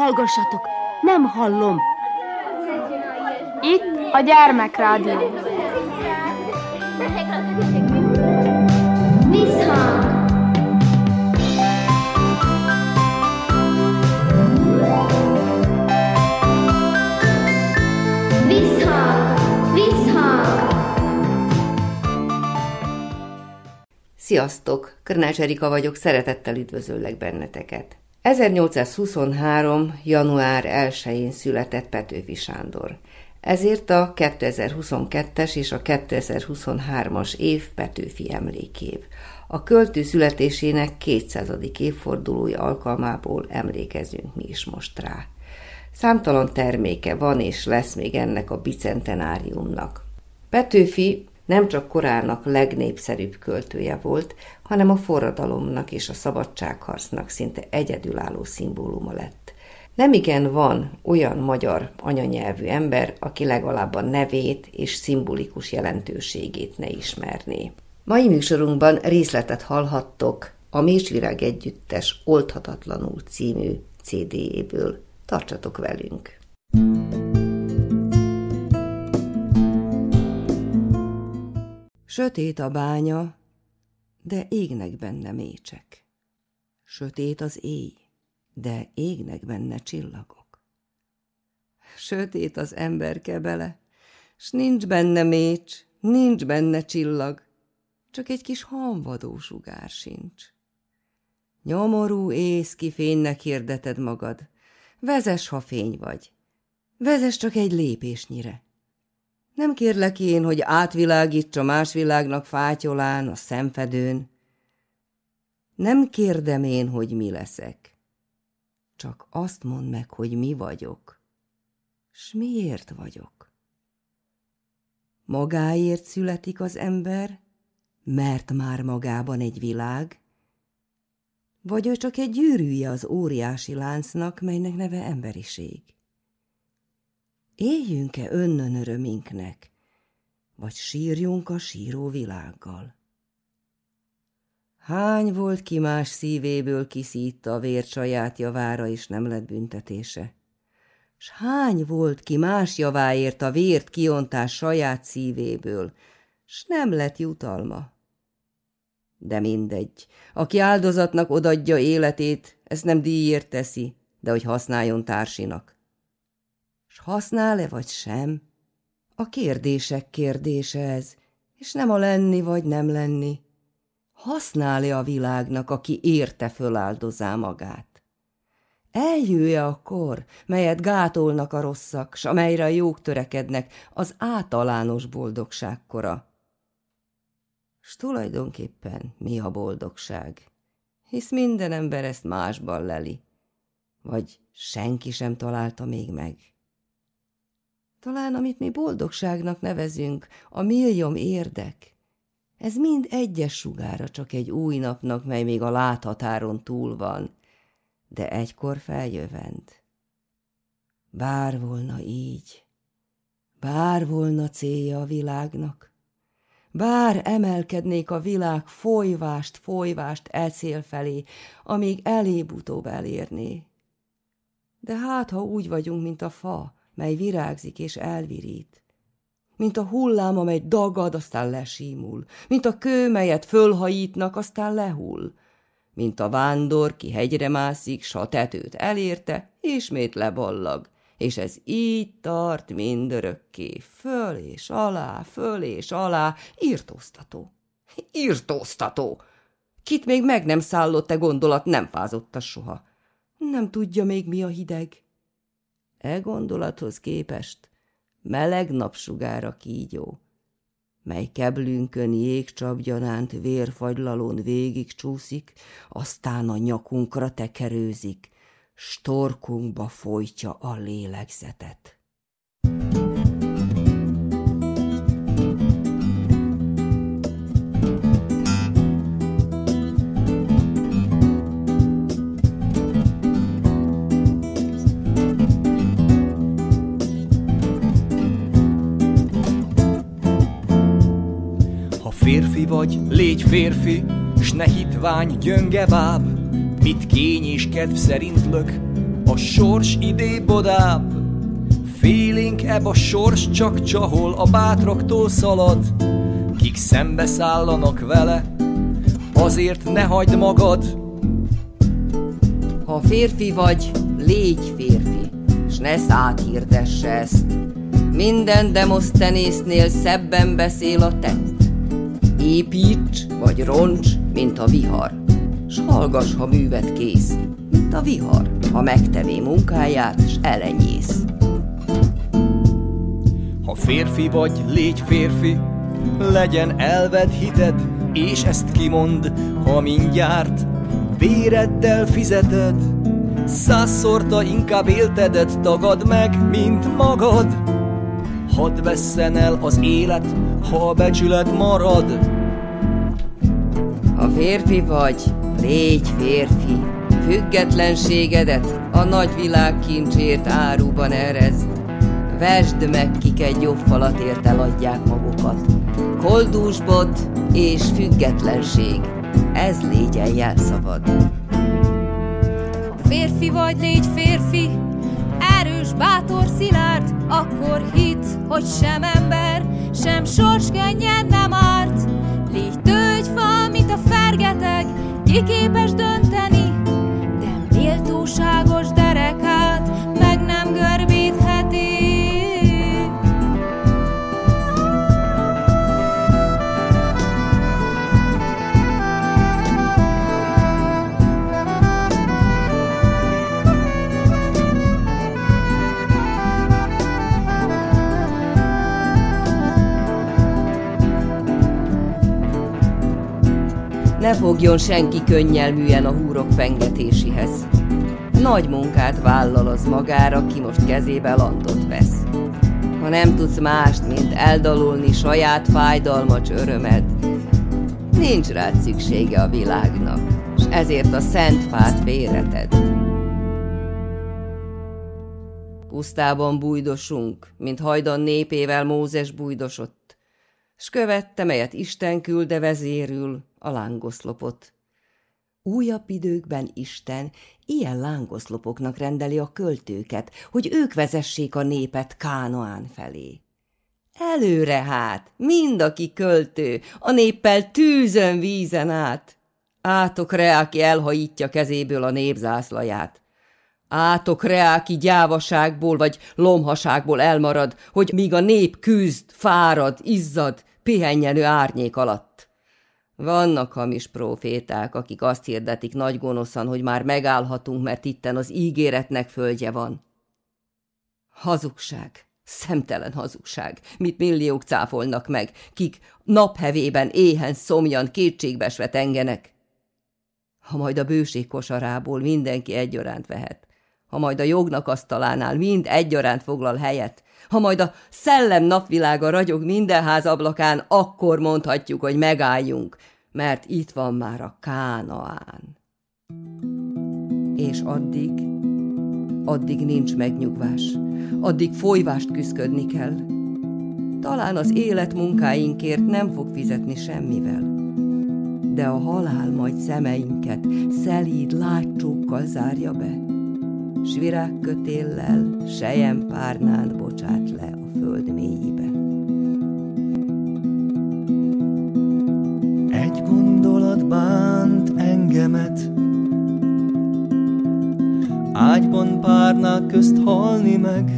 Hallgassatok, nem hallom. Itt a gyermekrádió. Visszhang! Visszhang! Visszhang! Sziasztok! Körnács Erika vagyok, szeretettel üdvözöllek benneteket. 1823. január 1-én született Petőfi Sándor. Ezért a 2022-es és a 2023-as év Petőfi emlékév. A költő születésének 200. évfordulója alkalmából emlékezünk mi is most rá. Számtalan terméke van és lesz még ennek a bicentenáriumnak. Petőfi nem csak korának legnépszerűbb költője volt, hanem a forradalomnak és a szabadságharcnak szinte egyedülálló szimbóluma lett. Nemigen van olyan magyar anyanyelvű ember, aki legalább a nevét és szimbolikus jelentőségét ne ismerné. Mai műsorunkban részletet hallhattok a Mésvirág Együttes Oldhatatlanul című CD-jéből. Tartsatok velünk! Sötét a bánya, de égnek benne mécsek. Sötét az éj, de égnek benne csillagok. Sötét az ember kebele, s nincs benne mécs, nincs benne csillag, csak egy kis hamvadó sugár sincs. Nyomorú ész ki fénynek hirdeted magad, vezes, ha fény vagy, vezes csak egy lépésnyire. Nem kérlek én, hogy átvilágítsa más világnak fátyolán, a szemfedőn. Nem kérdem én, hogy mi leszek. Csak azt mondd meg, hogy mi vagyok. S miért vagyok? Magáért születik az ember, mert már magában egy világ, vagy ő csak egy gyűrűje az óriási láncnak, melynek neve emberiség? Éljünk-e önnön öröminknek, vagy sírjunk a síró világgal? Hány volt ki más szívéből kiszítta a vért saját javára, és nem lett büntetése? S hány volt ki más javáért a vért kiontás saját szívéből, s nem lett jutalma? De mindegy, aki áldozatnak odadja életét, ezt nem díjért teszi, de hogy használjon társinak. S használ-e vagy sem? A kérdések kérdése ez, és nem a lenni vagy nem lenni. Használ-e a világnak, aki érte föláldozá magát? Eljöjje a kor, melyet gátolnak a rosszak, s amelyre a jók törekednek, az általános boldogságkora. S tulajdonképpen mi a boldogság? Hisz minden ember ezt másban leli. Vagy senki sem találta még meg. Talán amit mi boldogságnak nevezünk, a millióm érdek, ez mind egyes sugára csak egy új napnak, mely még a láthatáron túl van, de egykor feljövend. Bár volna így, bár volna célja a világnak, bár emelkednék a világ folyvást, folyvást elszél felé, amíg elébb-utóbb elérné. De hát, ha úgy vagyunk, mint a fa, mely virágzik és elvirít. Mint a hullám, amely dagad, aztán lesímul. Mint a kő, melyet fölhajítnak, aztán lehull. Mint a vándor, ki hegyre mászik, s a tetőt elérte, ismét leballag. És ez így tart mindörökké, föl és alá, föl és alá, írtóztató. Írtóztató! Kit még meg nem szállott e gondolat, nem fázott soha. Nem tudja még mi a hideg. E gondolathoz képest meleg napsugára kígyó, mely keblünkön jégcsapgyanánt vérfagylalón végig csúszik, aztán a nyakunkra tekerőzik, storkunkba folytja a lélegzetet. Férfi, s ne hitvány gyönge báb, mit kény és kedv szerint lök, a sors idébodább, Félénk ebb a sors csak csahol, a bátraktól szalad, kik szembe szállanak vele, azért ne hagyd magad. Ha férfi vagy, légy férfi, s ne száthirdesse ezt. Minden demosztenésznél szebben beszél a tett. Építs vagy roncs, mint a vihar, s hallgass, ha művet kész, mint a vihar, ha megtevé munkáját, s elenyész. Ha férfi vagy, légy férfi, legyen elved hited, és ezt kimond, ha mindjárt véreddel fizeted. Százszorta inkább éltedet tagad meg, mint magad. Hadd vesszen el az élet, ha a becsület marad. Férfi vagy, légy férfi, függetlenségedet a nagyvilág kincsért áruban erezd. Vesd meg, kik egy jobb falat ért eladják magukat. Koldúsbot és függetlenség, ez légyen jelszavad. Ha férfi vagy, légy férfi, erős, bátor, szilárd, akkor hit, hogy sem ember, sem sors könnyen nem árt. A fergeteg, ki képes dönteni, de méltóságos derekát Ne fogjon senki könnyelműen a húrok pengetéséhez. Nagy munkát vállal az magára, ki most kezébe landot vesz. Ha nem tudsz mást, mint eldalulni saját fájdalmacs örömed, nincs rád szüksége a világnak, és ezért a szent fát félreted. Pusztában bújdosunk, mint hajdan népével Mózes bújdosott, s követte, melyet Isten külde vezérül, a lángoszlopot. Újabb időkben Isten ilyen lángoszlopoknak rendeli a költőket, hogy ők vezessék a népet Kánoán felé. Előre hát, mind aki költő, a néppel tűzön vízen át. Átok Reáki elhajítja kezéből a népzászlaját. Átok Reáki gyávaságból vagy lomhaságból elmarad, hogy míg a nép küzd, fárad, izzad, pihenjenő árnyék alatt. Vannak hamis proféták, akik azt hirdetik nagy gonoszan, hogy már megállhatunk, mert itten az ígéretnek földje van. Hazugság, szemtelen hazugság, mit milliók cáfolnak meg, kik naphevében éhen szomjan kétségbesve tengenek. Ha majd a bőség kosarából mindenki egyaránt vehet, ha majd a jognak asztalánál mind egyaránt foglal helyet, ha majd a szellem napvilága ragyog minden ház ablakán, akkor mondhatjuk, hogy megálljunk, mert itt van már a Kánaán. És addig, addig nincs megnyugvás, addig folyvást küszködni kell. Talán az élet munkáinkért nem fog fizetni semmivel, de a halál majd szemeinket szelíd látsókkal zárja be, s virágkötéllel párnán bocsát le a föld mélyébe. Egy gondolat bánt engemet, Ágyban párnák közt halni meg,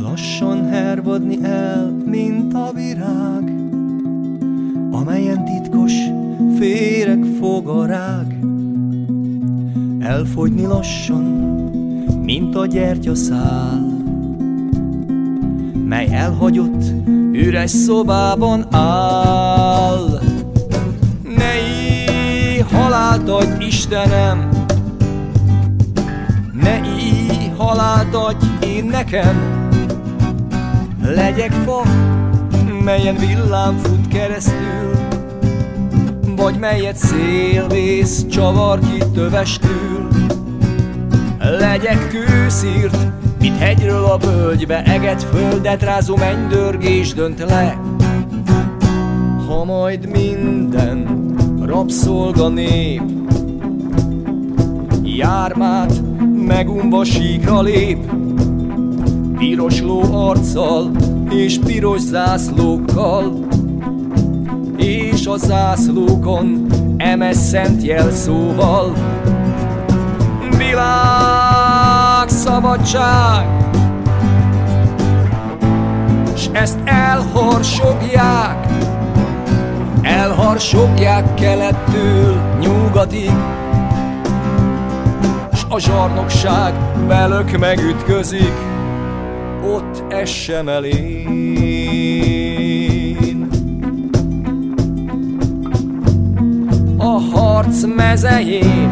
Lassan hervadni el, mint a virág, Amelyen titkos féreg fogarág, Elfogyni lassan, mint a gyertyaszál, Mely elhagyott üres szobában áll. Ne íj, halált adj, Istenem, ne íj, halált adj én nekem. Legyek fa, melyen villám fut keresztül, vagy melyet szélvész csavar ki tövestül. Legyek kőszírt, mint hegyről a völgybe eget földet rázó mennydörgés dönt le. Ha majd minden rabszolga nép jár ármát, megunva síkra lép, piros ló arccal és piros zászlókkal, és a zászlókon emes szent jelszóval. Világ, szabadság, s ezt elharsogják, elharsogják kelettől nyugatig, s a zsarnokság velük megütközik, ott essem elén. Harc mezején,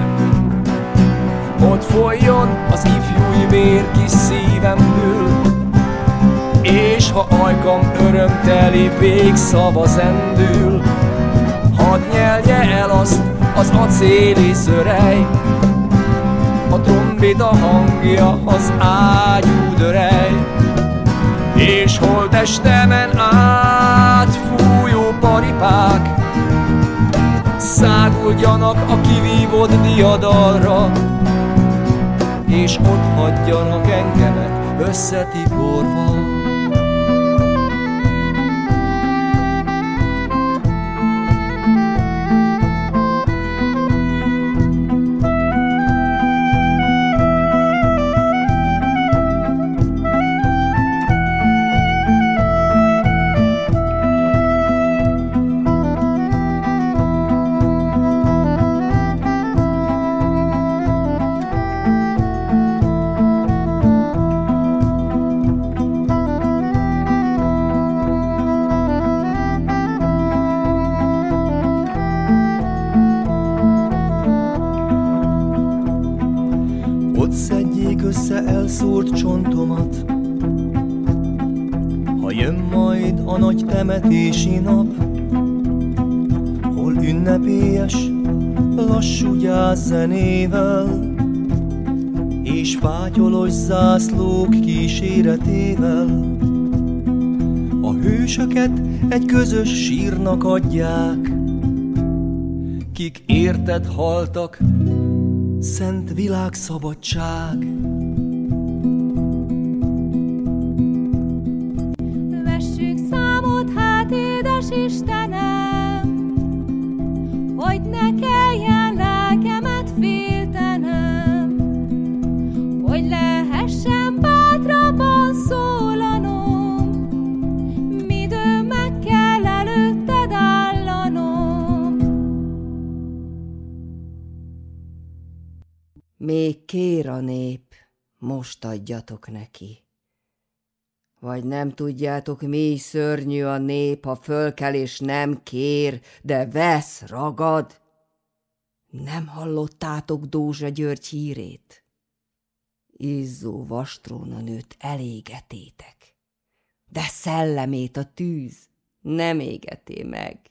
ott folyjon az ifjúi vér kis szívemből, és ha ajkam örömteli végszava zendül, hadd nyelje el azt az acéli szörej, a trombita hangja az ágyú dörej, és holtestemen át fújó paripák, száguljanak a kivívott diadalra, és ott hagyjanak engemet összetiporva. Ünnepélyes, lassú gyászzenével, és fátyolos zászlók kíséretével. A hősöket egy közös sírnak adják, kik érted haltak, szent világszabadság. Még most adjatok neki. Vagy nem tudjátok, mi szörnyű a nép, ha fölkel és nem kér, de vesz, ragad? Nem hallottátok Dózsa György hírét? Izzó vastróna nőt elégetétek, de szellemét a tűz nem égeté meg,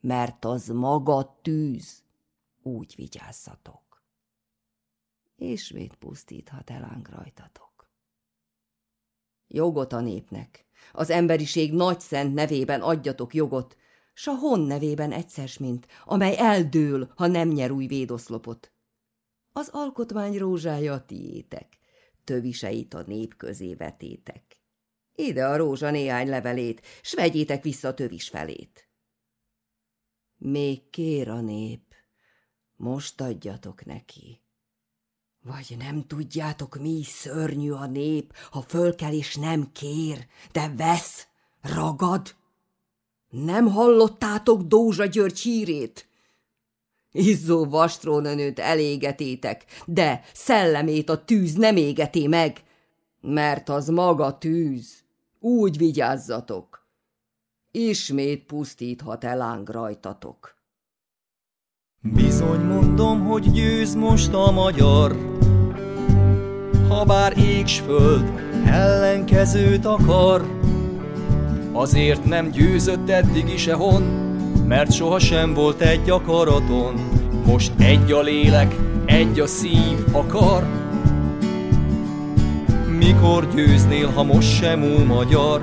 mert az maga tűz, úgy vigyázzatok ismét pusztíthat elánk rajtatok. Jogot a népnek, az emberiség nagy szent nevében adjatok jogot, s a hon nevében egyszer mint, amely eldől, ha nem nyer új védoszlopot. Az alkotmány rózsája a tiétek, töviseit a nép közé vetétek. Ide a rózsa néhány levelét, s vegyétek vissza a tövis felét. Még kér a nép, most adjatok neki. Vagy nem tudjátok, mi szörnyű a nép, ha fölkel és nem kér, de vesz, ragad? Nem hallottátok Dózsa György hírét? Izzó vastrónőt elégetétek, de szellemét a tűz nem égeti meg, mert az maga tűz. Úgy vigyázzatok. Ismét pusztíthat eláng rajtatok. Bizony mondom, hogy győz most a magyar, ha bár égs föld ellenkezőt akar. Azért nem győzött eddig is ehon, mert sohasem volt egy akaraton. Most egy a lélek, egy a szív akar. Mikor győznél, ha most sem ú magyar?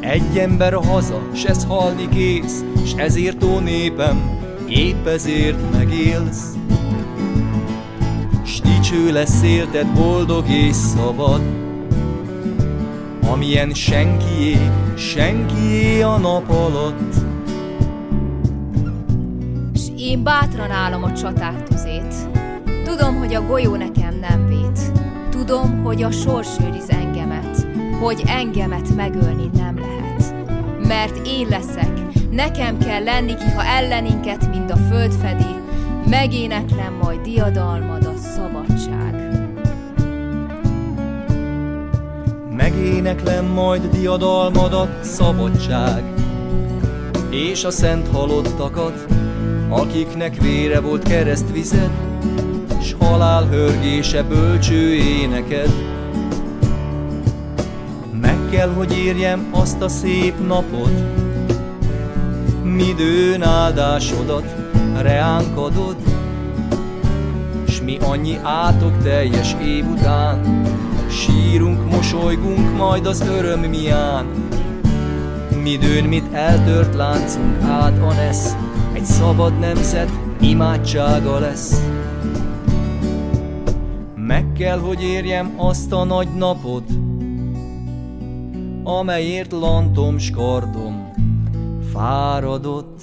Egy ember a haza, s ez halni kész, s ezért ó népem, épp ezért megélsz. dicső lesz élted boldog és szabad, amilyen senkié, senkié a nap alatt. S én bátran állom a csaták tüzét, tudom, hogy a golyó nekem nem vét, tudom, hogy a sors őriz engemet, hogy engemet megölni nem lehet. Mert én leszek, nekem kell lenni ki, ha elleninket, mind a föld fedi, megéneklem majd diadalmadat szabadság. Megéneklem majd diadalmadat, szabadság, és a szent halottakat, akiknek vére volt keresztvized, s halál hörgése bölcső éneked. Meg kell, hogy érjem azt a szép napot, midőn áldásodat reánk adod, s mi annyi átok teljes év után, Sírunk, mosolygunk majd az öröm mián. Midőn, mit eltört láncunk át a nesz, Egy szabad nemzet imádsága lesz. Meg kell, hogy érjem azt a nagy napot, Amelyért lantom s kardom fáradott.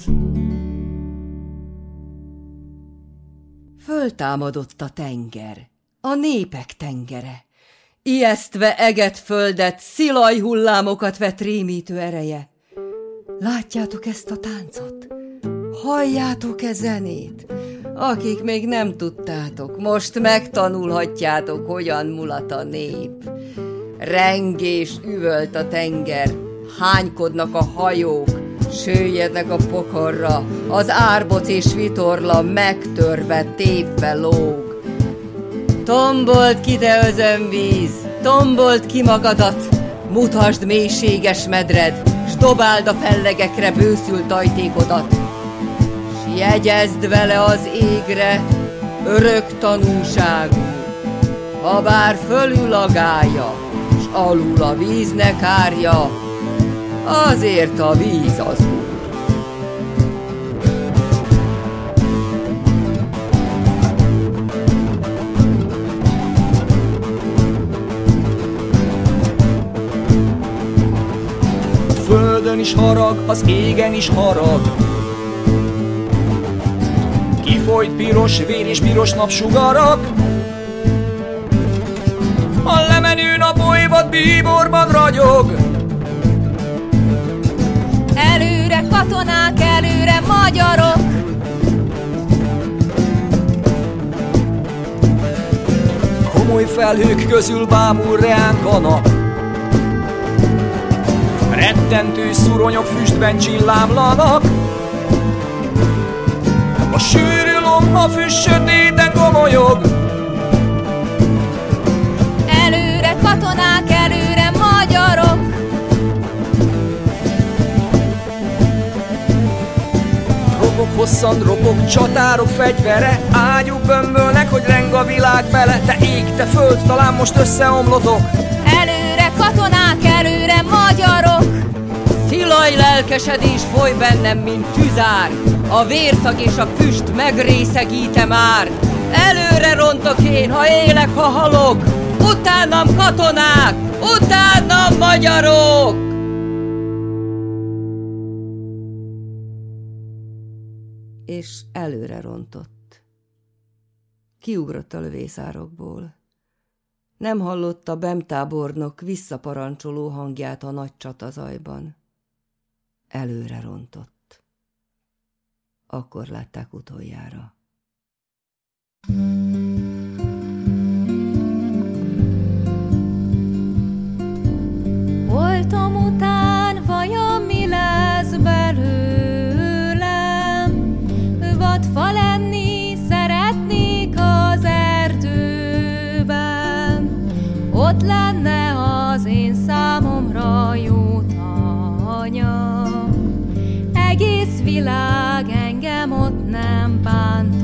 Föltámadott a tenger, a népek tengere. Ijesztve eget földet, szilaj hullámokat vett rémítő ereje. Látjátok ezt a táncot? Halljátok-e zenét? Akik még nem tudtátok, most megtanulhatjátok, hogyan mulat a nép. Rengés üvölt a tenger, hánykodnak a hajók, süllyednek a pokorra, az árbot és vitorla megtörve, tépve lóg. Tombolt ki, te özönvíz, tombolt ki magadat, mutasd mélységes medred, s dobáld a fellegekre bőszült ajtékodat. S jegyezd vele az égre, örök tanúságú, ha bár fölül a gája, s alul a víznek árja, azért a víz az is harag, az égen is harag. Kifolyt piros vér és piros napsugarak, a lemenő napolyvad bíborban ragyog. Előre katonák, előre magyarok, Komoly felhők közül bámul reánk a nap. Rettentő szuronyok füstben csillámlanak. A sűrű lomha füst sötéten gomolyog. Előre katonák, előre magyarok. Robok hosszan, robok, csatárok fegyvere. Ágyuk bömbölnek, hogy reng a világ bele. Te ég, te föld, talán most összeomlotok Előre katonák, előre magyarok. Szilaj lelkesedés foly bennem, mint tüzár, a vérszag és a füst megrészegíte már. Előre rontok én, ha élek, ha halok, utánam katonák, utánam magyarok! És előre rontott. Kiugrott a lövészárokból. Nem hallotta Bemtábornok visszaparancsoló hangját a nagy csatazajban. Előre rontott. Akkor látták utoljára. Voltam után, Egész világ engem ott nem bánt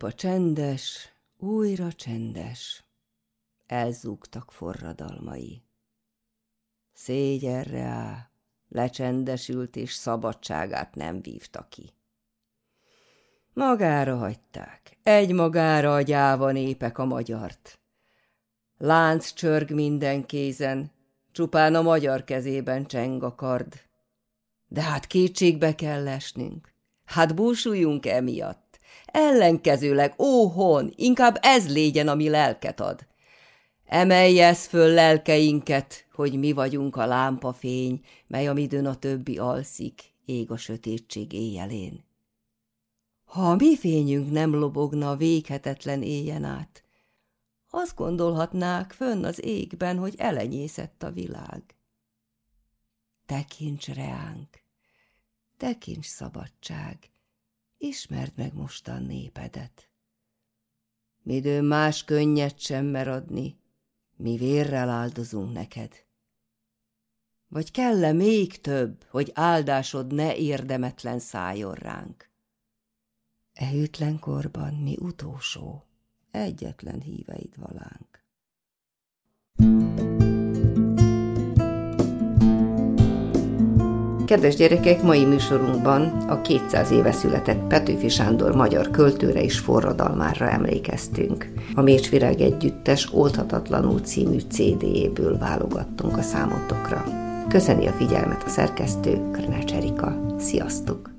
Európa csendes, újra csendes. Elzúgtak forradalmai. Szégyenre á, lecsendesült és szabadságát nem vívta ki. Magára hagyták, egy magára a gyáva népek a magyart. Lánc csörg minden kézen, csupán a magyar kezében cseng a kard. De hát kétségbe kell lesnünk, hát búsuljunk emiatt. Ellenkezőleg, ó hon, inkább ez légyen, ami lelket ad. Emelj ez föl lelkeinket, hogy mi vagyunk a lámpafény, mely amidőn a többi alszik, ég a sötétség éjjelén. Ha a mi fényünk nem lobogna a véghetetlen éjjen át, azt gondolhatnák fönn az égben, hogy elenyészett a világ. Tekints reánk, tekints szabadság, ismerd meg mostan népedet. Midő más könnyet sem mer mi vérrel áldozunk neked. Vagy kell-e még több, hogy áldásod ne érdemetlen szálljon ránk? E korban mi utolsó, egyetlen híveid valánk. Kedves gyerekek, mai műsorunkban a 200 éve született Petőfi Sándor magyar költőre és forradalmára emlékeztünk. A Mécsvirág Együttes Oldhatatlanul című CD-ből válogattunk a számotokra. Köszöni a figyelmet a szerkesztő, Krnács Erika. Sziasztok!